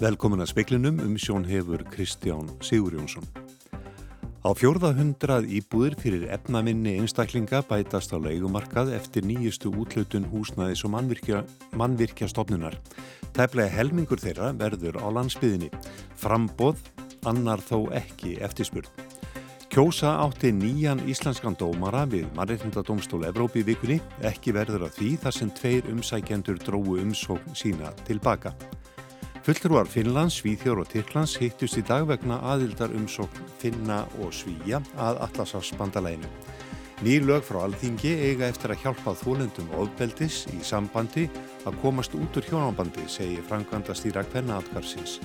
Velkomin að speklinum um sjón hefur Kristján Sigurjónsson. Á fjórða hundrað íbúðir fyrir efnaminni einstaklinga bætast á leikumarkað eftir nýjustu útlötun húsnaðis og mannvirkja, mannvirkja stofnunar. Tæplega helmingur þeirra verður á landsbyðinni. Frambóð annar þó ekki eftirspurð. Kjósa átti nýjan íslenskan dómara við Marreitndadómstól Evrópi vikunni, ekki verður að því þar sem tveir umsækjendur dróu umsókn sína tilbaka. Fulltrúar Finnlands, Svíþjór og Tyrklands hittust í dag vegna aðildar umsókn Finna og Svíja að Atlasafsbandalæinu. Nýr lög frá Alþingi eiga eftir að hjálpa þólendum ofbeldis í sambandi að komast út úr hjónambandi, segir Frankvanda stýra Kvenna Atkarsins.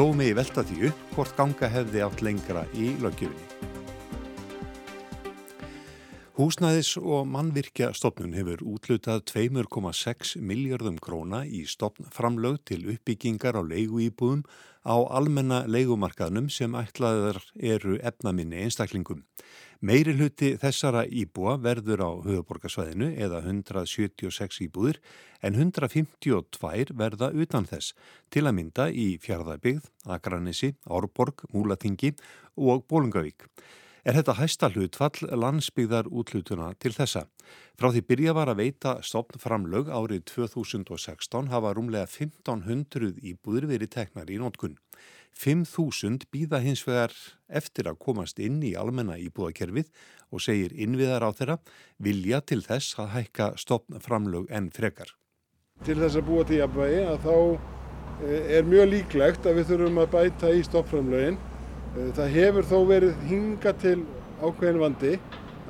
Þó megi velta því upp hvort ganga hefði átt lengra í lögjöfinni. Húsnæðis og mannvirkja stopnun hefur útlutað 2,6 miljardum króna í stopnframlög til uppbyggingar á leiguýbúðum á almenna leigumarkaðnum sem ætlaðar eru efnaminni einstaklingum. Meiri hluti þessara íbúa verður á höfuborgarsvæðinu eða 176 íbúðir en 152 verða utan þess til að mynda í Fjörðabigð, Akranissi, Árborg, Múlatingi og Bólungavík er þetta hæsta hlutfall landsbyggðar útlutuna til þessa. Frá því byrja var að veita stopnframlög árið 2016 hafa rúmlega 1500 íbúður verið teknar í nótkunn. 5.000 býða hins vegar eftir að komast inn í almenna íbúðakerfið og segir innviðar á þeirra vilja til þess að hækka stopnframlög en frekar. Til þess að búa til jafnvægi að þá eh, er mjög líklegt að við þurfum að bæta í stopnframlögin Eh, það hefur þó verið hinga til ákveðin vandi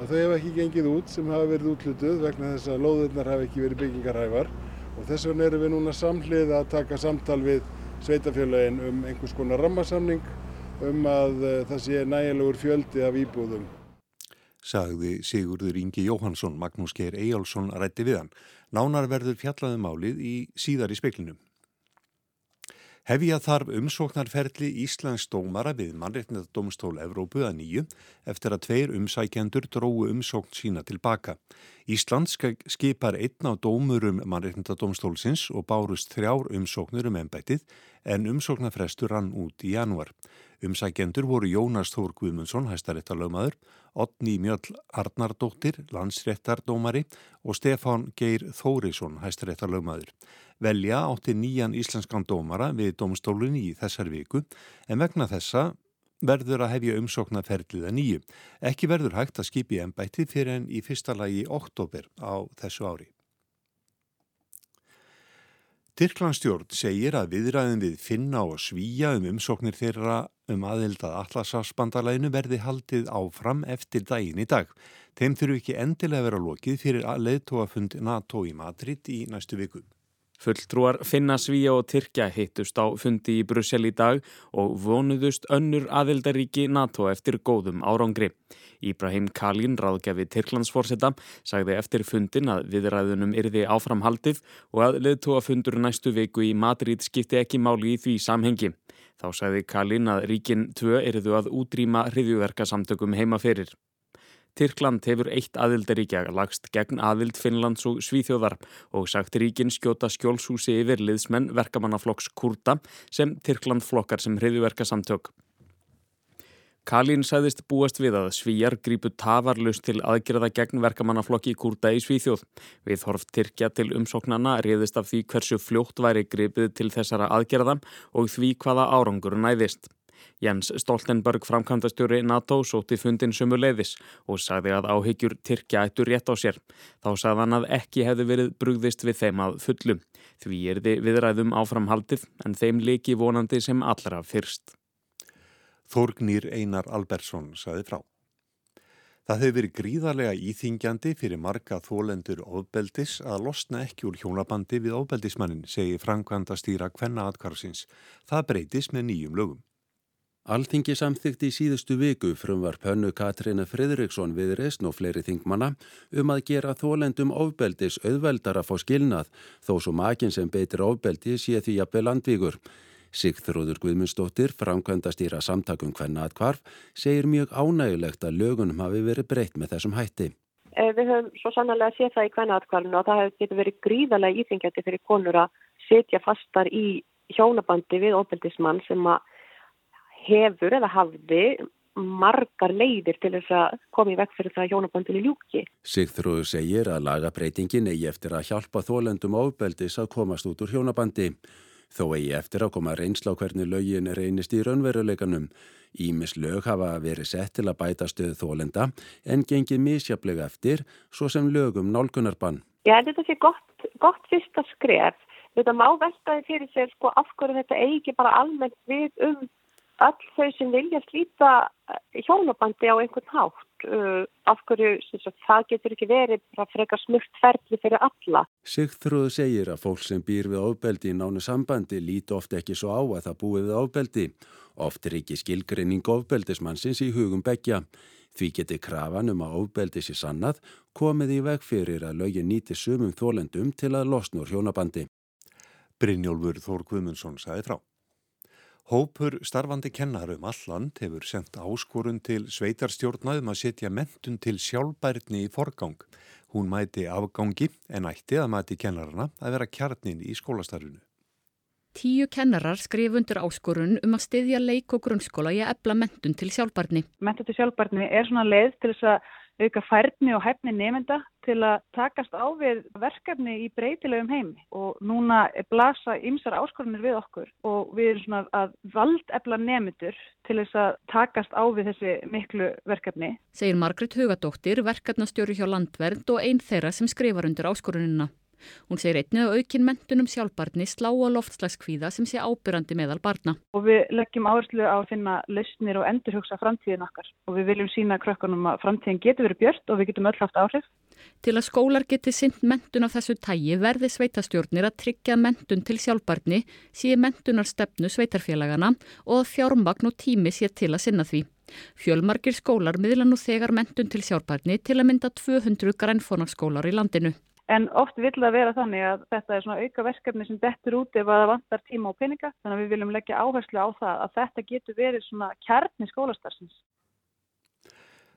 að þau hefur ekki gengið út sem hafa verið útlutuð vegna þess að lóðurnar hafa ekki verið byggingarhæfar og þess vegna erum við núna samhlið að taka samtal við sveitafélagin um einhvers konar rammasamning um að eh, það sé nægilegur fjöldi af íbúðum. Sagði Sigurður Ingi Jóhansson, Magnús Geir Eyjálsson rætti við hann. Nánar verður fjallaðum álið í síðar í speklinum. Hefja þarf umsóknarferli Íslands dómara við mannreitnadómstól Evrópu að nýju eftir að tveir umsækjendur dróu umsókn sína tilbaka. Íslands skipar einn á dómurum mannreitnadómstólsins og bárust þrjár umsóknur um ennbættið en umsóknarfrestur rann út í januar. Umsækjendur voru Jónas Þór Guðmundsson, hæstaréttarlögmaður, Otni Mjöll Arnardóttir, landsréttardómari og Stefán Geir Þórisson, hæstaréttarlögmaður. Velja átti nýjan íslenskan dómara við domstólunni í þessar viku en vegna þessa verður að hefja umsóknarferðliða nýju. Ekki verður hægt að skipi ennbætti fyrir enn í fyrsta lagi oktober á þessu ári. Tyrklandstjórn segir að viðræðin við finna og svíja um umsóknir þeirra um aðeldað allarsafsbandalæinu verði haldið áfram eftir daginn í dag. Þeim þurfu ekki endilega vera lokið fyrir að leðtóafund NATO í Madrid í næstu viku. Fulltrúar finna Svíja og Tyrkja hittust á fundi í Brussel í dag og vonuðust önnur aðildaríki NATO eftir góðum árangri. Íbrahim Kalin, ráðgjafi Tyrklandsforsetta, sagði eftir fundin að viðræðunum yrði áframhaldið og að leðtóa fundur næstu viku í Madrid skipti ekki máli í því samhengi. Þá sagði Kalin að ríkin 2 yrðu að útrýma hriðjuverkasamtökum heima fyrir. Tyrkland hefur eitt aðildaríkja lagst gegn aðild Finnlands og Svíþjóðar og sagt ríkin skjóta skjólshúsi yfir liðsmenn verkamannaflokks Kurta sem Tyrkland flokkar sem hriðuverka samtök. Kalín sæðist búast við að svíjar grípu tafarlust til aðgerða gegn verkamannaflokki Kurta í Svíþjóð. Við horf Tyrkja til umsóknana reyðist af því hversu fljótt væri gripið til þessara aðgerða og því hvaða árangur næðist. Jens Stoltenberg framkvæmdastjóri NATO sóti fundin sumu leiðis og sagði að áhyggjur Tyrkja ættu rétt á sér. Þá sagði hann að ekki hefði verið brugðist við þeim að fullu. Því er þið viðræðum áframhaldið en þeim leiki vonandi sem allra fyrst. Þorgnýr Einar Albersson saði frá. Það hefur verið gríðarlega íþingjandi fyrir marga þólendur ofbeldis að losna ekki úr hjónabandi við ofbeldismannin, segi Frankvanda stýra Kvenna Adkarsins. Það breytis með nýjum lögum. Alþingi samþykti í síðustu viku frumvar pönnu Katrínu Fridriksson við reysn og fleiri þingmanna um að gera þólendum ofbeldis auðveldar að fá skilnað þó svo makin sem beitir ofbeldi sé því að belandvíkur. Sigþróður Guðmundsdóttir, framkvæmdastýra samtakum hvenna aðkvarf, segir mjög ánægulegt að lögunum hafi verið breytt með þessum hætti. Eh, við höfum svo sannlega séð það í hvenna aðkvarfinu og það hefur verið gríðarlega íþingjandi fyrir konur að setja fastar í hjónabandi við óbeldismann sem hefur eða hafði margar leiðir til þess að koma í vekk fyrir það hjónabandinu ljúki. Sigþróður segir að lagabreitingin eigi eftir að hjálpa þólendum ábeldis að komast út úr hjónabandi. Þó eigi eftir að koma reynsla á hvernig lögin reynist í raunveruleikanum. Ímis lög hafa verið sett til að bæta stöðu þólenda en gengið misjaflega eftir svo sem lögum nálgunarbann. Held þetta sé gott, gott fyrsta skref. Þetta má veltaði fyrir sér sko af hverju þetta eigi bara almennt við um all þau sem vilja slíta eh, hjónabandi á einhvern hátt uh, af hverju sagt, það getur ekki verið að freka smukt ferli fyrir alla. Sigþrúðu segir að fólk sem býr við ofbeldi í nánu sambandi líti oft ekki svo á að það búið við ofbeldi. Oft er ekki skilgrinning ofbeldismannsins í hugum begja. Því geti krafan um að ofbeldi sér sannað komið í veg fyrir að lögin nýti sumum þólendum til að losnur hjónabandi. Brynjólfur Þór Guðmundsson sagði frá. Hópur starfandi kennarum alland hefur sendt áskorun til sveitarstjórnaðum að setja mentun til sjálfbærni í forgang. Hún mæti afgangi en ætti að mæti kennarana að vera kjarnin í skólastarfinu. Tíu kennarar skrif undir áskorun um að styðja leik og grunnskóla í að ebla mentun til sjálfbærni. Mentun til sjálfbærni er svona leið til þess að auka færni og hæfni nefnda til að takast á við verkefni í breytilegum heimi og núna blasa ymsar áskorunir við okkur og við erum svona að valdefla nefndur til þess að takast á við þessi miklu verkefni. Segir Margrit Hugadóttir, verkefnastjóri hjá Landvernd og einn þeirra sem skrifar undir áskorunina. Hún segir einnig að aukinn mentunum sjálfbarni slá á loftslagskvíða sem sé ábyrrandi meðal barna. Og við leggjum áherslu á að finna lausnir og endurhugsa framtíðin okkar og við viljum sína krökkunum að framtíðin getur verið björnt og við getum öll haft áhrif. Til að skólar geti synd mentun af þessu tægi verði sveitastjórnir að tryggja mentun til sjálfbarni síði mentunar stefnu sveitarfélagana og að fjármagn og tími sé til að sinna því. Fjölmargir skólar miðla nú þegar mentun til sjálfbarni til að mynda 200 grænfónaskólar í landinu. En oft vil það vera þannig að þetta er svona auka verkefni sem dettur út ef að það vantar tíma og peninga. Þannig að við viljum leggja áherslu á það að þetta getur verið svona kjarni skólastarsins.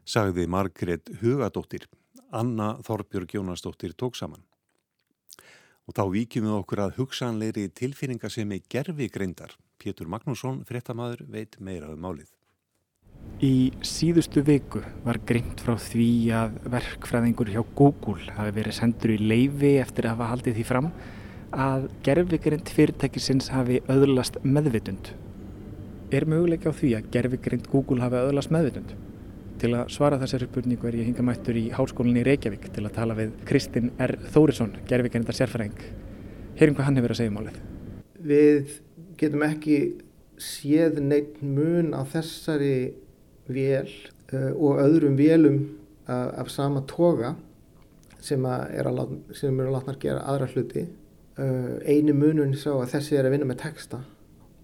Sagði Margret Hugadóttir. Anna Þorbjörg Jónasdóttir tók saman. Og þá víkjum við okkur að hugsanleiri tilfinninga sem er gerfi greindar. Pétur Magnússon, fréttamaður, veit meira um málið. Í síðustu viku var greint frá því að verkfræðingur hjá Google hafi verið sendur í leifi eftir að hafa haldið því fram að gerfigrind fyrirtækisins hafi öðlast meðvitund. Er möguleik á því að gerfigrind Google hafi öðlast meðvitund? Til að svara þessari spurningu er ég hinga mættur í háskólinni í Reykjavík til að tala við Kristinn R. Þórisson, gerfigrindar sérfræðing. Heyrim hvað hann hefur að segja um málið. Við getum ekki séð neitt mun á þessari vél uh, og öðrum vélum af sama toga sem, er að, látna að gera aðra hluti. Uh, einu munun sá að þessi er að vinna með texta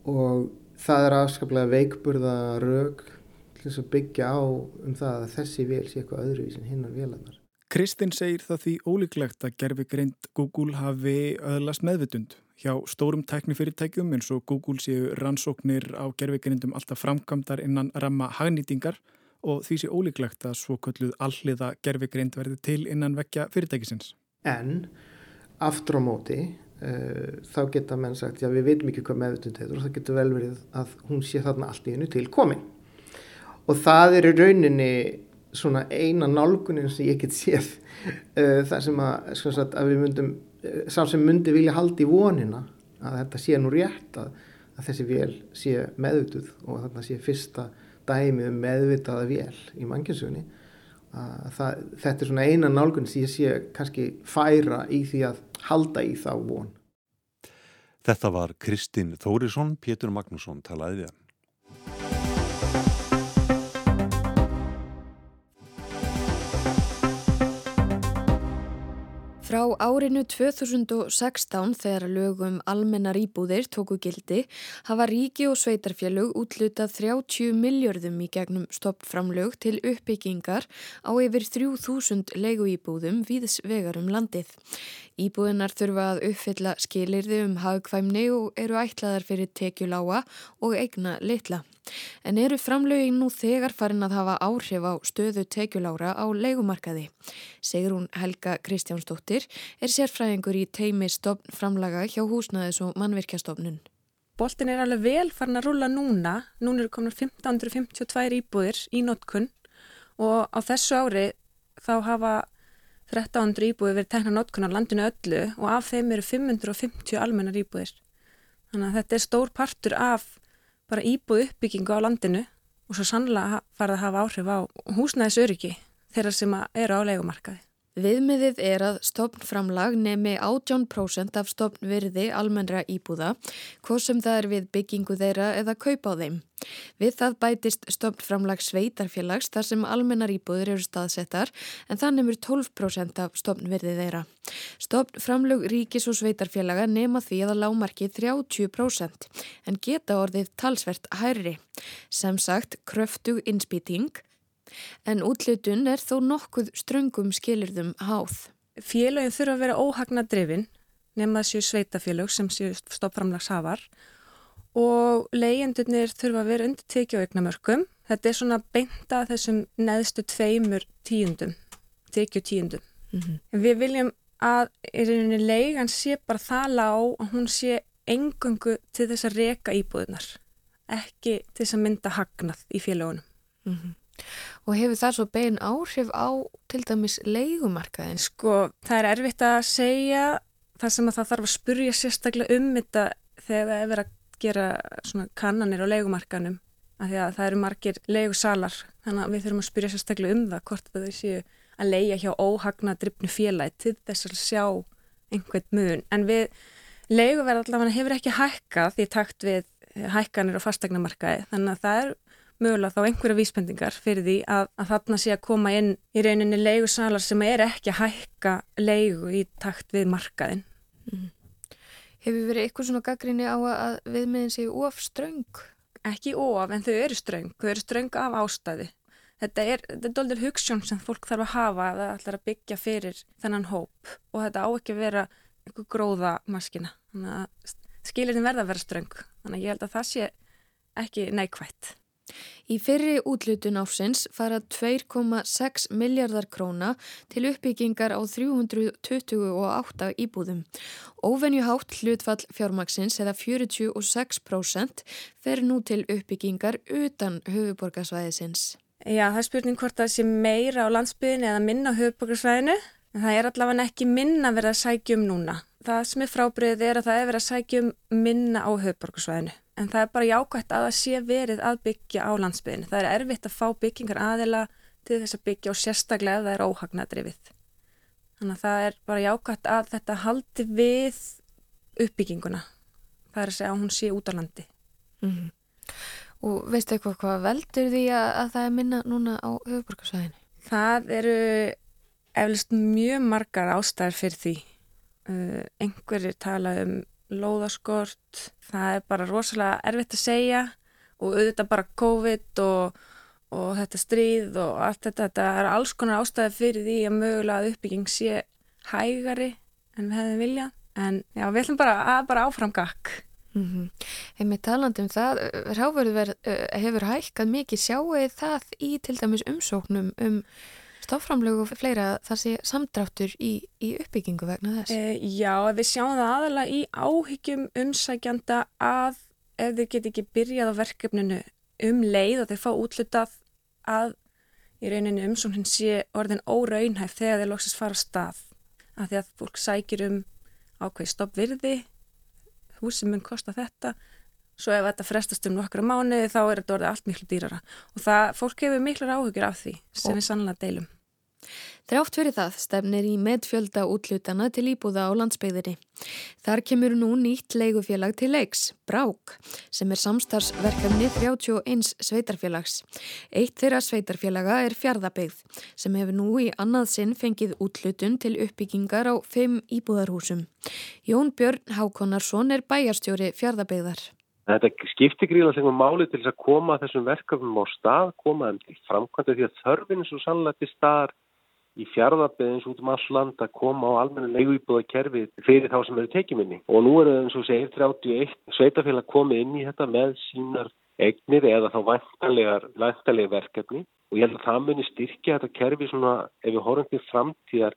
og það er afskaplega veikburða raug til að byggja á um það að þessi vél sé eitthvað öðruvísin hinnar vélarnar. Kristinn segir það því ólíklegt að gerfi greint Google hafi öðlast meðvitund. Hjá stórum tæknifyrirtækjum eins og Google séu rannsóknir á gerfigrindum alltaf framkvæmdar innan ramma hagnýtingar og því sé ólíklegt að svo kölluð alliða gerfigrind verði til innan vekja fyrirtækisins. En aftur á móti uh, þá geta menn sagt já við veitum ekki hvað meðutund heitur og það getur vel verið að hún sé þarna allt í hennu til komin. Og það er í rauninni svona eina nálgunin sem ég get séð uh, það sem að, sagt, að við myndum sá sem myndi vilja haldi vonina að þetta sé nú rétt að, að þessi vél sé meðvituð og þetta sé fyrsta dæmi um meðvitaða vél í mannkjönsunni þetta er svona eina nálgun sem ég sé kannski færa í því að halda í þá von. Þetta var Kristinn Þórisson, Pétur Magnússon talaði Frá árinu 2016 þegar lögum almennar íbúðir tóku gildi hafa ríki og sveitarfjölug útlutað 30 miljörðum í gegnum stoppframlög til uppbyggingar á yfir 3000 leiguíbúðum viðs vegarum landið. Íbúðinar þurfa að uppfylla skilirði um hagkvæmni og eru ætlaðar fyrir tekjuláa og eigna litla. En eru framlögin nú þegar farin að hafa áhrif á stöðu tekjulára á leikumarkaði? Segrún Helga Kristjánsdóttir er sérfræðingur í teimi stopn framlaga hjá húsnaðis og mannvirkjastofnun. Boltin er alveg vel farin að rulla núna. Núna eru komin 1552 íbúðir í notkunn og á þessu ári þá hafa 1300 íbúðir verið tekna notkunn á landinu öllu og af þeim eru 550 almennar íbúðir. Þannig að þetta er stór partur af bara íbúð uppbyggingu á landinu og svo sannlega farið að hafa áhrif á húsnæðisöryggi þeirra sem eru á leikumarkaði. Viðmiðið er að stopnframlag nemi 18% af stopnvirði almennra íbúða, hvað sem það er við byggingu þeirra eða kaupa á þeim. Við það bætist stopnframlag sveitarfélags þar sem almennar íbúður eru staðsettar en það nefnur 12% af stopnvirði þeirra. Stopnframlug ríkis og sveitarfélaga nema því að lámarki 30% en geta orðið talsvert hærri. Sem sagt, kröftug innspýting en útlutun er þó nokkuð ströngum skilirðum háð. Félagin þurfa að vera óhagnadrifin nema þessu sveitafélag sem séu stoppframlagshafar og leiðendurnir þurfa að vera undir tekið á eignamörkum. Þetta er svona beinta þessum neðstu tveimur tíundum, tekið tíundum. Mm -hmm. Við viljum að leiðan sé bara það lág og hún sé engungu til þess að reka íbúðunar, ekki til þess að mynda hagnað í félagunum. Mm -hmm. Og hefur það svo bein áhrif á til dæmis leikumarkaðin? Sko, það er erfitt að segja það sem að það þarf að spurja sérstaklega um þetta þegar það er verið að gera svona kannanir á leikumarkaðnum af því að það eru margir leigusalar þannig að við þurfum að spurja sérstaklega um það hvort það séu að leia hjá óhagna drifnu félagi til þess að sjá einhvern mun en við leiguverð allavega hefur ekki hækkað því takt við hækkanir á fastegnamarkaði þannig að það er mögulega þá einhverja vísbendingar fyrir því að, að þarna sé að koma inn í rauninni leigusalar sem er ekki að hækka leigu í takt við markaðin. Mm. Hefur verið eitthvað svona gaggrinni á að viðmiðin séu of ströng? Ekki of, en þau eru ströng. Þau eru ströng af ástæði. Þetta er, þetta er doldur hugssjón sem fólk þarf að hafa að það ætlar að byggja fyrir þennan hóp og þetta á ekki að vera einhver gróða maskina. Þannig að skilirinn verða að vera ströng. Þannig að ég held að það sé ekki neikvægt. Í fyrri útlutun ársins fara 2,6 miljardar króna til uppbyggingar á 328 íbúðum. Óvenjuhátt hlutfall fjármaksins eða 46% fer nú til uppbyggingar utan höfuborgarsvæðisins. Já, það er spurning hvort það sé meira á landsbyðin eða minna á höfuborgarsvæðinu. En það er allavega ekki minna verið að sækja um núna. Það sem er frábriðið er að það er verið að sækja um minna á höfuborgarsvæðinu en það er bara jákvæmt að það sé verið að byggja á landsbyðinu. Það er erfitt að fá byggingar aðila til þess að byggja og sérstaklega ef það er óhagnadrifið. Þannig að það er bara jákvæmt að þetta haldi við uppbygginguna. Það er að segja að hún sé út á landi. Mm -hmm. Og veistu eitthvað hvað veldur því að, að það er minna núna á höfuborgarsvæðinu? Það eru eflust mjög margar ástæðar fyrir því. Uh, einhverjir tala um lóðaskort, það er bara rosalega erfitt að segja og auðvitað bara COVID og, og þetta stríð og allt þetta, þetta er alls konar ástæði fyrir því að mögulega uppbygging sé hægari en við hefðum viljað, en já, við ætlum bara að bara áfram gakk. Mm -hmm. Hefur talandi um það, ráverður hefur hækkað mikið sjáuð það í til dæmis umsóknum um stoframlögu og fleira þar sé samdráttur í, í uppbyggingu vegna þess? E, já, við sjáum það aðalega í áhyggjum umsækjanda að ef þeir get ekki byrjað á verkefninu um leið og þeir fá útlutað að í rauninu umsóknin sé orðin óraunhæf þegar þeir loksast fara stað. Að því að fólk sækir um ákveð stoppvirði húsum mun kosta þetta svo ef þetta frestast um nokkru mánu þá er þetta orðið allt miklu dýrara. Og það, fólk hefur miklu áhugjur af því sem og, við sannlega deilum Þrátt fyrir það stefnir í medfjölda útlutana til íbúða á landsbygðinni. Þar kemur nú nýtt leigufélag til leiks, Brák, sem er samstarfsverkefni 31 sveitarfélags. Eitt þeirra sveitarfélaga er fjardabygð, sem hefur nú í annað sinn fengið útlutun til uppbyggingar á fimm íbúðarhúsum. Jón Björn Hákonarsson er bæjarstjóri fjardabygðar. Þetta skiptir gríðanslega máli til þess að koma þessum verkefnum á stað, koma þeim til framkvæmda því að þörfinn svo sannlega til staðar í fjárðarbeðins út um all land að koma á almenna leiguýbúða kerfi fyrir þá sem eru tekjuminni. Og nú eru eins og segir 31 sveitafélag komið inn í þetta með sínar eignir eða þá væntalega verkefni og ég held að það muni styrkja þetta kerfi svona ef við horfum til framtíðar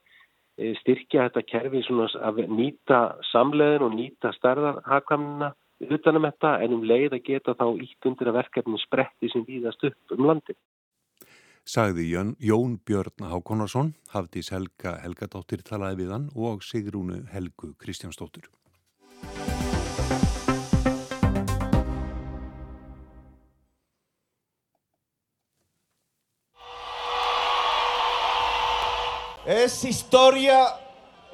eh, styrkja þetta kerfi svona að nýta samleðin og nýta stærðarhakamina utanum þetta en um leið að geta þá ítt undir að verkefni spretti sem víðast upp um landi sagði Jón, Björn Hákonarsson, Helga Helgadóttir talaði við hann og Sigrúnu Helgu Kristjánsdóttir. Es historia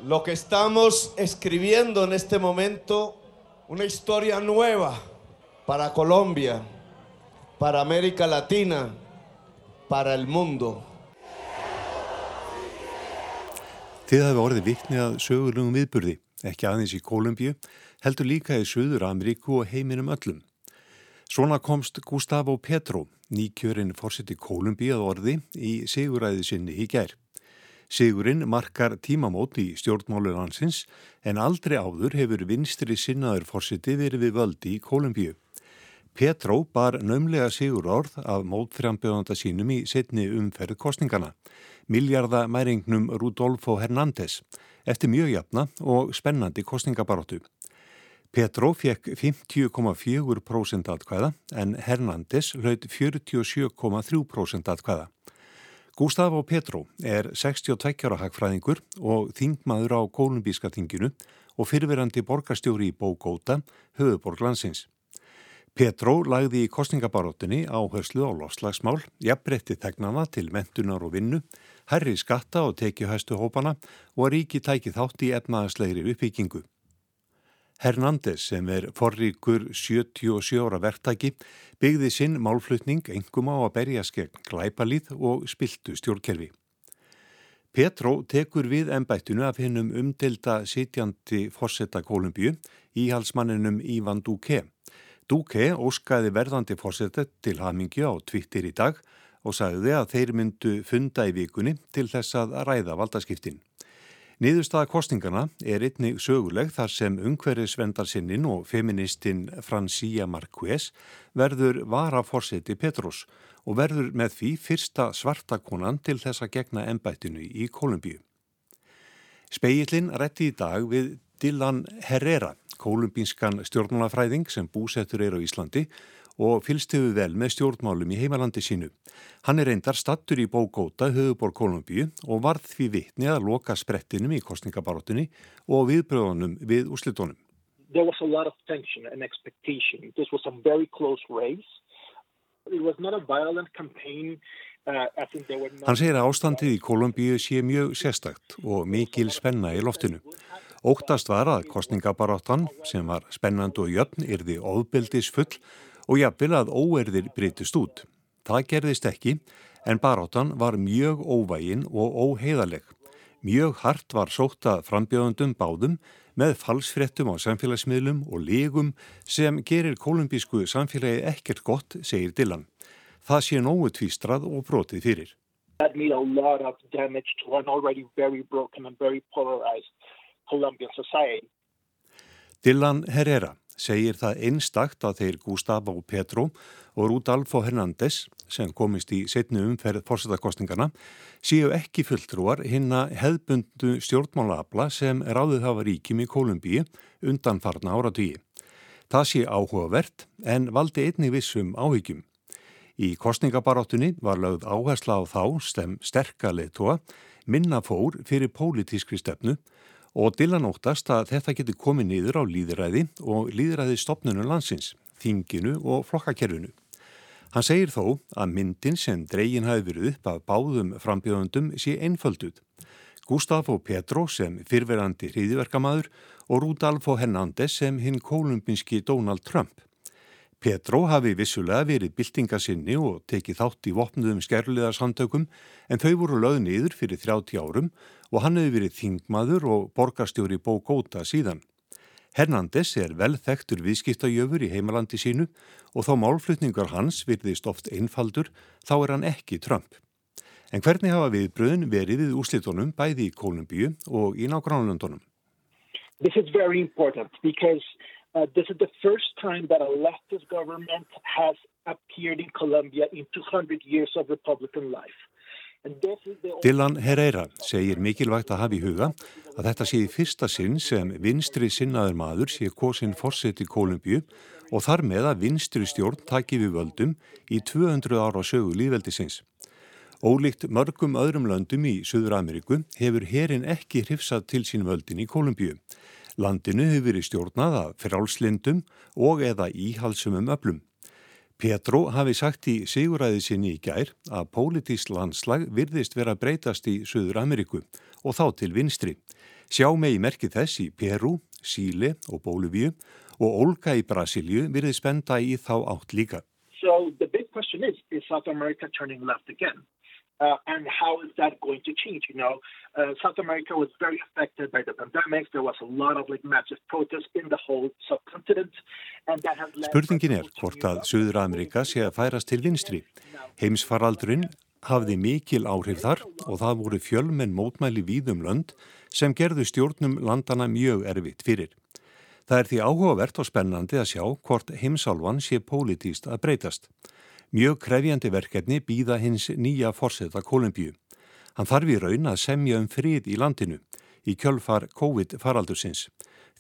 lo que estamos escribiendo en este momento, una historia nueva para Colombia, para América Latina, para el mundo. Þið hafi orðið viknið að sögulegum viðburði, ekki aðeins í Kólumbíu, heldur líka í Suður Ameríku og heiminum öllum. Svona komst Gustavo Petro, nýkjörinn fórseti Kólumbíu að orði í siguræði sinni í gær. Sigurinn markar tímamót í stjórnmálu landsins en aldrei áður hefur vinstri sinnaður fórseti verið við völdi í Kólumbíu. Petró bar naumlega sigur orð af mótframbjöðanda sínum í setni umferð kostningana, miljardamæringnum Rudolfo Hernández, eftir mjög jafna og spennandi kostningabaróttu. Petró fekk 50,4% atkvæða en Hernández hlaut 47,3% atkvæða. Gustavo Petró er 62 ára hagfræðingur og þingmaður á kolumbíska þinginu og fyrirverandi borgarstjóri í Bógóta, höfuborg landsins. Petró lagði í kostningabaróttunni áherslu á lofslagsmál, jafnbreytti tegnana til mentunar og vinnu, herri skatta og tekið hæstu hópana og að ríki tæki þátt í efnaðaslegri uppbyggingu. Hernández sem er forríkur 77 ára verktæki byggði sinn málflutning engum á að berja skegn glæpalíð og spiltu stjórnkerfi. Petró tekur við ennbættinu af hennum umdelda sitjandi fórsetta Kolumbíu í halsmanninum Ívan Duque Duque óskaði verðandi fórsetet til hamingju á Twitter í dag og sagði að þeir myndu funda í vikunni til þess að ræða valdaskiptin. Niðurstaða kostingana er einnig söguleg þar sem ungverðisvendarsinnin og feministinn Francia Marquez verður vara fórseti Petrus og verður með því fyrsta svartakonan til þess að gegna ennbættinu í Kolumbíu. Speillin rétti í dag við Dylan Herrera kolumbínskan stjórnmálafræðing sem búsettur er á Íslandi og fylgstuðu vel með stjórnmálum í heimalandi sínu. Hann er reyndar stattur í Bógóta, höfubor Kolumbíu og varð því vitni að loka sprettinum í kostningabaróttunni og viðbröðunum við úslitónum. There was a lot of tension and expectation. This was a very close race. It was not a violent campaign uh, Hann segir að ástandið í Kolumbíu sé mjög sérstakt og mikil spenna í loftinu. Óttast var að kostningabaráttan sem var spennand og jöfn yrði óbildis full og jafnvel að óerðir breytist út. Það gerðist ekki en baráttan var mjög óvægin og óheiðaleg. Mjög hart var sóta frambjöðundum báðum með falsfrettum á samfélagsmiðlum og lígum sem gerir kolumbísku samfélagi ekkert gott, segir Dylan. Það sé nógu tvístrað og brotið fyrir. That made a lot of damage to an already very broken and very polarized Colombian society. Dylan Herrera segir það einstakt að þeir Gustavo Petro og Rudolfo Hernández sem komist í setnu umferð fórsetakostningana séu ekki fulltrúar hinn að hefðbundu stjórnmálaabla sem ráðið hafa ríkim í Kolumbíu undan farna áratvíi. Það sé áhugavert en valdi einni vissum áhyggjum. Í kostningabaráttunni var lögð áhersla á þá stem sterkaleittóa minna fór fyrir pólitískri stefnu og Dylan óttast að þetta getur komið niður á líðræði og líðræði stopnunum landsins, þinginu og flokkakerfinu. Hann segir þó að myndin sem dregin hafi verið upp af báðum frambjöðundum sé einfölduð. Gustafo Petro sem fyrverandi hriðiverkamaður og Rudolfo Hernandez sem hinn kolumbinski Donald Trump. Petro hafi vissulega verið byltingasinni og tekið þátt í vopnuðum skerliðarsamtökum en þau voru löð niður fyrir 30 árum og hann hefði verið þingmaður og borgarstjóri Bókóta síðan. Hernandez er vel þekktur viðskiptajöfur í heimalandi sínu og þá málflutningar hans virðist oft einfaldur þá er hann ekki Trump. En hvernig hafa viðbröðin verið við úslitunum bæði í Kolumbíu og í nágránlöndunum? This is very important because uh, this is the first time that a leftist government has appeared in Colombia in 200 years of Republican life. Dylan Herrera segir mikilvægt að hafa í huga að þetta sé í fyrsta sinn sem vinstri sinnaður maður sé kosin fórsett í Kolumbíu og þar með að vinstri stjórn taki við völdum í 200 ára sögu líðveldisins. Ólíkt mörgum öðrum löndum í Suður Ameríku hefur herin ekki hrifsað til sín völdin í Kolumbíu. Landinu hefur verið stjórnað af frálslindum og eða íhalsumum öflum. Petro hafi sagt í siguræði sinni í gær að pólitísk landslag virðist vera breytast í Suður Ameríku og þá til vinstri. Sjá megi merkið þess í Peru, Síle og Bóluvíu og Olga í Brasilju virði spenda í þá átt líka. So the big question is, is South America turning left again? Uh, and how is that going to change? You know, uh, South America was very affected by the pandemic. There was a lot of like massive protests in the whole subcontinent. And that has led... Spurningin er hvort að Suður Amerika sé að færast til vinstri. Heimsfaraldurinn hafði mikil áhrif þar og það voru fjölmenn mótmæli víðum lönd sem gerðu stjórnum landana mjög erfitt fyrir. Það er því áhugavert og spennandi að sjá hvort heimsálvan sé pólitíst að breytast. Mjög krefjandi verkefni býða hins nýja fórseta Kolumbíu. Hann þarf í raun að semja um frið í landinu í kjölfar COVID-faraldursins.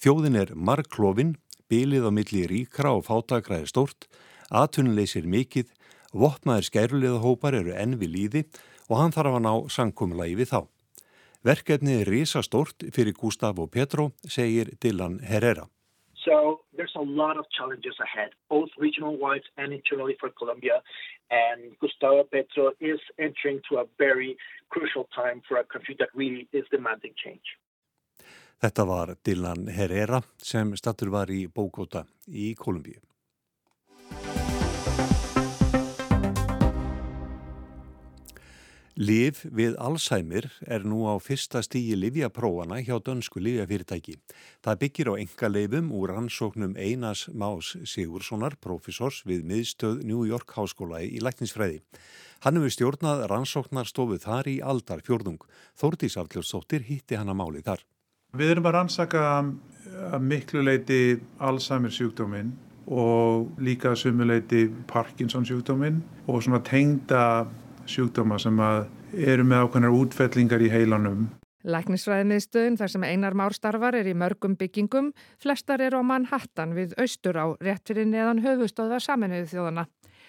Þjóðin er marklófin, bylið á milli ríkra og fátakra er stórt, atunleysir mikill, vopnaðir skæruleðahópar eru enn við líði og hann þarf að ná sankumlægi við þá. Verkefni er risastórt fyrir Gustavo Petro, segir Dylan Herrera. So there's a lot of challenges ahead, both regional-wise and internally for Colombia. And Gustavo Petro is entering to a very crucial time for a country that really is demanding change. Þetta var Dylan Herrera sem stattur var í Bókóta í Kolumbíu. Liv við Alzheimer er nú á fyrsta stígi livjaprófana hjá dönsku livjafyrirtæki. Það byggir á enga leifum úr rannsóknum Einars Más Sigurssonar, profesors við miðstöð New York Háskóla í læknisfræði. Hann hefur stjórnað rannsóknarstofu þar í aldar fjörðung. Þórtís Aftljóðstóttir hitti hann að máli þar. Við erum að rannsaka að miklu leiti Alzheimer sjúkdóminn og líka sumuleiti Parkinson sjúkdóminn og svona tengda sjúkdóma sem eru með ákveðnar útfellingar í heilanum. Læknisfræðimiðstöðun þar sem einar már starfar er í mörgum byggingum, flestar eru á Manhattan við austur á rétt fyrir neðan höfustöðar saminuðu þjóðana.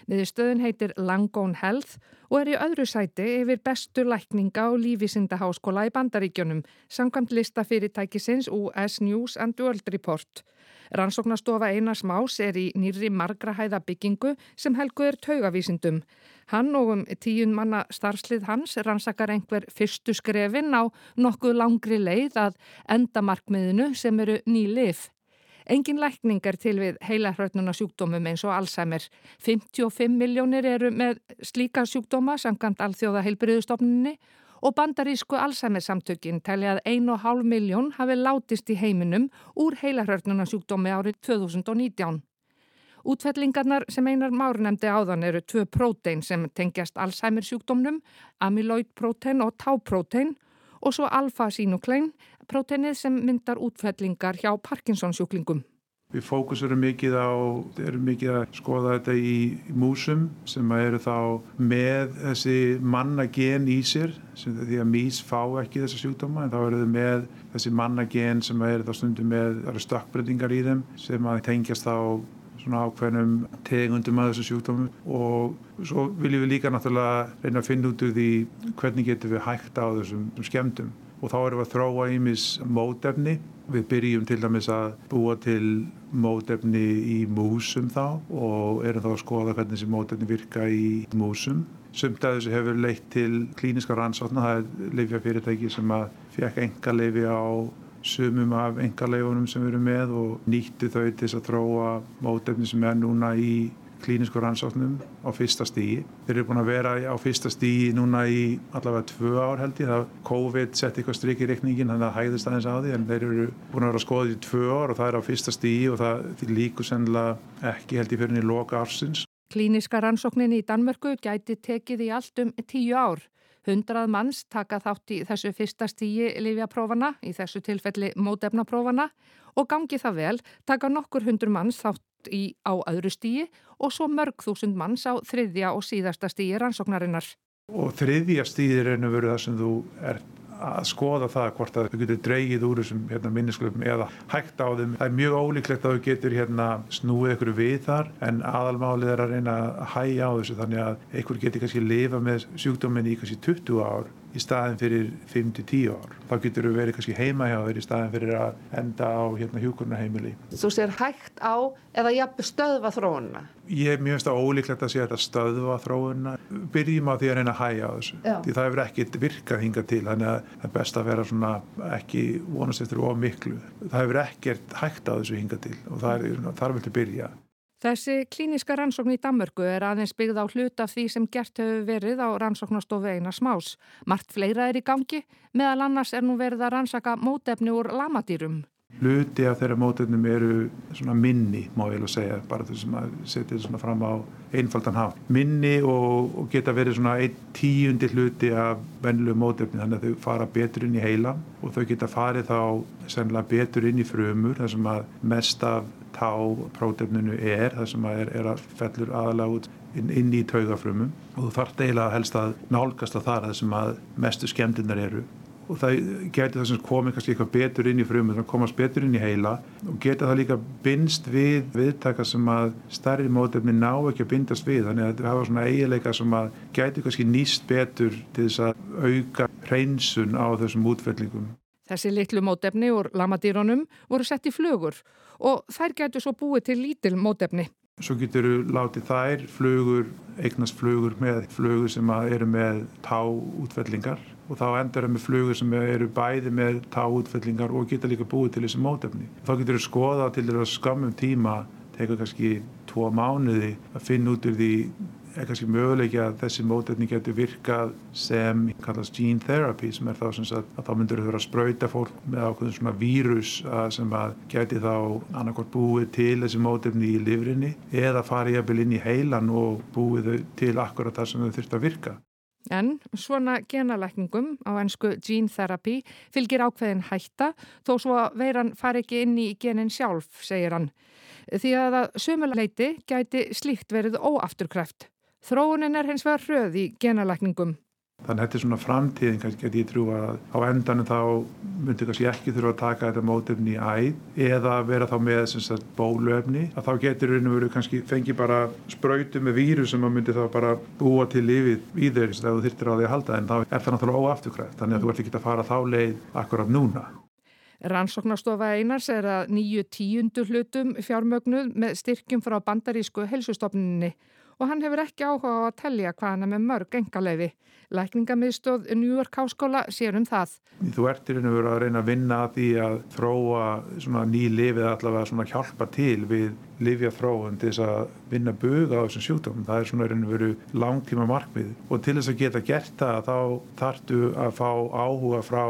Miðstöðun heitir Langone Health og er í öðru sæti yfir bestu lækninga og lífísinda háskóla í bandaríkjunum, samkvæmt lista fyrirtækisins US News and World Report. Rannsóknastofa Einars Más er í nýri margra hæða byggingu sem helgu er taugavísindum. Hann og um tíun manna starfslið hans rannsakar einhver fyrstu skrefin á nokkuð langri leið að endamarkmiðinu sem eru ný lif. Engin lækning er til við heila hrautnuna sjúkdómum eins og Alzheimer. 55 miljónir eru með slíka sjúkdóma samkant alþjóða heilbriðustofnunni og bandarísku Alzheimer samtökin tæli að 1,5 miljón hafi látist í heiminum úr heila hrautnuna sjúkdómi árið 2019. Útfellingarnar sem einar már nefndi áðan eru tvö prótein sem tengjast Alzheimer sjúkdómnum, amyloid prótein og táprótein og svo alfa-sínuklein, próteinið sem myndar útfellingar hjá Parkinson sjúklingum. Við fókusurum mikið á, erum mikið að skoða þetta í, músum sem eru þá með þessi mannagen í sér, því að mís fá ekki þessa sjúkdóma en þá eru þau með þessi mannagen sem eru þá stundum með, stökkbreytingar í þeim sem að tengjast þá svona ákveðnum tegundum að þessu sjúkdómu og svo viljum við líka náttúrulega reyna að finna út úr því hvernig getum við hægt á þessum skemmtum. Og þá erum við að þróa ímis mótefni. Við byrjum til dæmis að búa til mótefni í músum þá og erum þá að skoða hvernig þessi mótefni virka í músum. Sumt að þessu hefur leitt til klíniska rannsóknar, það er leifjafyrirtæki sem að fekk enga leifi á sumum af engaleifunum sem við erum með og nýttu þau til þess að þróa mótefni sem er núna í klínisku rannsóknum á fyrsta stígi. Þeir eru búin að vera á fyrsta stígi núna í allavega tvö ár held ég. Það COVID sett eitthvað stryk í reikningin þannig að það hæðist aðeins á því en þeir eru búin að vera að skoða í tvö ár og það er á fyrsta stígi og það líkur sennilega ekki held ég fyrir henni loka ársins. Klíniska rannsóknin í Danmörku gæti tekið í allt um tíu ár. Hundrað manns taka þátt í þessu fyrsta stígi livjaprófana, í þessu tilfelli mótefnaprófana og gangi það vel taka nokkur hundur manns þátt í á öðru stígi og svo mörg þúsund manns á þriðja og síðasta stígi rannsóknarinnar. Og þriðja stígi er einu verið það sem þú ert að skoða það hvort að þú getur dreigið úr þessum hérna, minnisklöfum eða hægt á þeim. Það er mjög ólíklegt að þú getur hérna, snúið ykkur við þar en aðalmálið er að reyna að hæja á þessu þannig að einhver getur kannski lifa með sjúkdóminn í kannski 20 ár í staðin fyrir 5-10 ár. Þá getur þú verið kannski heima hjá þeir í staðin fyrir að enda á hérna, hjúkurnaheimili. Þú sér hægt á eða jafnveg stöðva þróunna? Ég er mjög ólíklegt að sé að stöðva þróunna. Byrjum á því að reyna að hæja á þessu. Já. Því það hefur ekkit virkað hinga til þannig að það er best að vera svona ekki vonast eftir of miklu. Það hefur ekkert hægt á þessu hinga til og það er, þar vil til byrja. Þessi klíniska rannsókn í Danmörku er aðeins byggð á hlut af því sem gert hefur verið á rannsóknastofu eina smás. Mart fleira er í gangi, meðal annars er nú verið að rannsaka mótefni úr lamadýrum. Hluti af þeirra mótefnum eru minni, má ég alveg segja, bara þessum að setja þetta fram á einfaldan haf. Minni og, og geta verið einn tíundi hluti af vennlu mótefni, þannig að þau fara betur inn í heilan og þau geta farið þá sennilega betur inn í frumur, þar sem að mest af tá prótefninu er, það sem er, er að fellur aðalega út inn, inn í taugafrumum. Og þú þarf eiginlega helst að nálgast að það er það sem að mestu skemmtinnar eru. Og það getur það sem komið kannski eitthvað betur inn í frumum, það komast betur inn í heila. Og getur það líka bindst við viðtaka sem að starri mótefni ná ekki að bindast við, þannig að það hafa svona eiginleika sem að getur kannski nýst betur til þess að auka hreinsun á þessum útfellingum. Þessi litlu mótefni úr lamadýronum voru sett í flugur og þær getur svo búið til lítil mótefni. Svo getur við látið þær flugur, eignast flugur með flugur sem eru með táútfellingar og þá endur það með flugur sem eru bæði með táútfellingar og geta líka búið til þessi mótefni. Þá getur við skoða til þess að skamum tíma, tekur kannski tvo mánuði að finna út úr því er kannski möguleiki að þessi mótefni getur virkað sem kallast gene therapy sem er þá sem sagt að þá myndur þau að spröyta fólk með ákveðin svona vírus sem að geti þá annarkort búið til þessi mótefni í livrinni eða farið jafnvel inn í heilan og búið þau til akkurat það sem þau þurft að virka. En svona genalækningum á ennsku gene therapy fylgir ákveðin hætta þó svo að veiran fari ekki inn í genin sjálf, segir hann. Því að að sömuleiti gæti slíkt verið óafturkræft. Þróunin er hins vegar hröð í genalækningum. Þannig að þetta er svona framtíðin, kannski get ég trú að á endanum þá myndi kannski ekki þurfa að taka þetta mótefni í æð eða vera þá með sagt, bólöfni að þá getur og veru kannski fengi bara spröytu með víru sem að myndi þá bara búa til lífið í þeir þegar þú þyrtir á því að halda en þá er það náttúrulega óafturkræft þannig að þú ert ekki að fara þá leið akkurat núna. Rannsóknarstofa Einars er að nýju tíundu hlutum fjármögnuð með styrkjum frá bandarísku helsustofninni og hann hefur ekki áhuga á að tellja hvað hann er með mörg engaleifi. Lækningamiðstóð York Háskóla sér um það. Þú ert í raun og veru að reyna að vinna að því að þróa ný lifið allavega hjálpa til við lifja þróun til þess að vinna buga á þessum sjúkdómum. Það er svona raun og veru langtíma markmið og til þess að geta gert það þá þartu að fá áhuga frá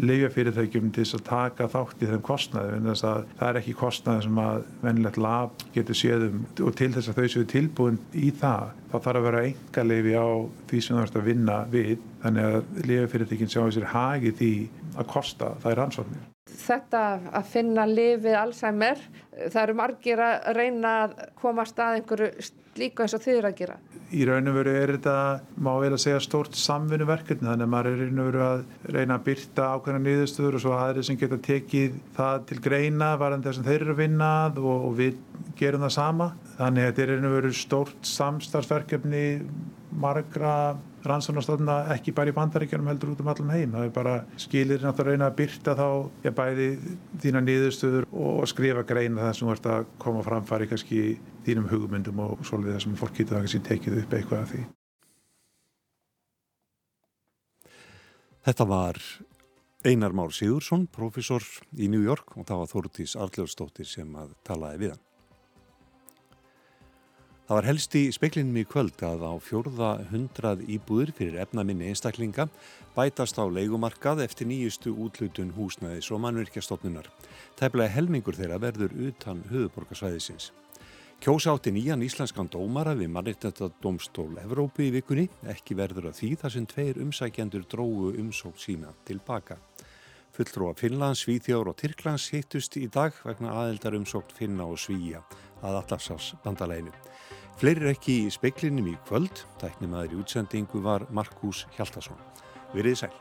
lifjafyrirtækjum til þess að taka þátt í þeim kostnaði. En þess að það er ekki kostnaði sem að vennilegt lab getur séðum og til þess að þau séu tilbúin í það þá þarf að vera enga lifi á því sem þú ert að vinna við. Þannig að lifjafyrirtækjum sjá þessir hagi því að kosta það er ansvarnir þetta að finna lifið Alzheimer, það eru margir að reyna að koma að einhverju líka eins og þið eru að gera. Í raun og veru er þetta, má vel að segja, stórt samfunnuverkefni þannig að maður er raun og veru að reyna að byrta ákveðna nýðustöður og svo aðri sem geta tekið það til greina varðan þess að þeir eru að vinnað og, og við gerum það sama. Þannig að þetta er raun og veru stórt samstarfsverkefni margra rannsónastofna ekki bara í bandaríkjunum heldur út um allan heim. Það er bara skilir náttúrulega að reyna að byrta þá já, bæði þína niðurstöður og skrifa greina það sem ert að koma framfari kannski þínum hugmyndum og svolítið það sem fólk getur það kannski tekið upp eitthvað af því. Þetta var Einar Már Sigursson, profesor í New York og það var Þórtís Arljóðsdóttir sem að talaði við hann. Það var helst í speklinum í kvöld að á fjórða hundrað íbúður fyrir efnaminni einstaklinga bætast á leikumarkað eftir nýjustu útlutun húsnæðis og mannvirkjastofnunar. Tæplega helmingur þeirra verður utan höfuborgarsvæðisins. Kjósa átti nýjan íslenskan dómara við mannirtendadómstól Evrópu í vikunni, ekki verður að því þar sem tveir umsækjandur drógu umsók sína tilbaka. Fulltrúa Finnlands, Svíþjóður og Tyrklands hittust í dag vegna aðeldar umsókt Finna og Svíja að Allarsás bandalæinu. Fleiri er ekki í speiklinum í kvöld, tæknimaður í útsendingu var Markus Hjaltarsson. Verið sæl.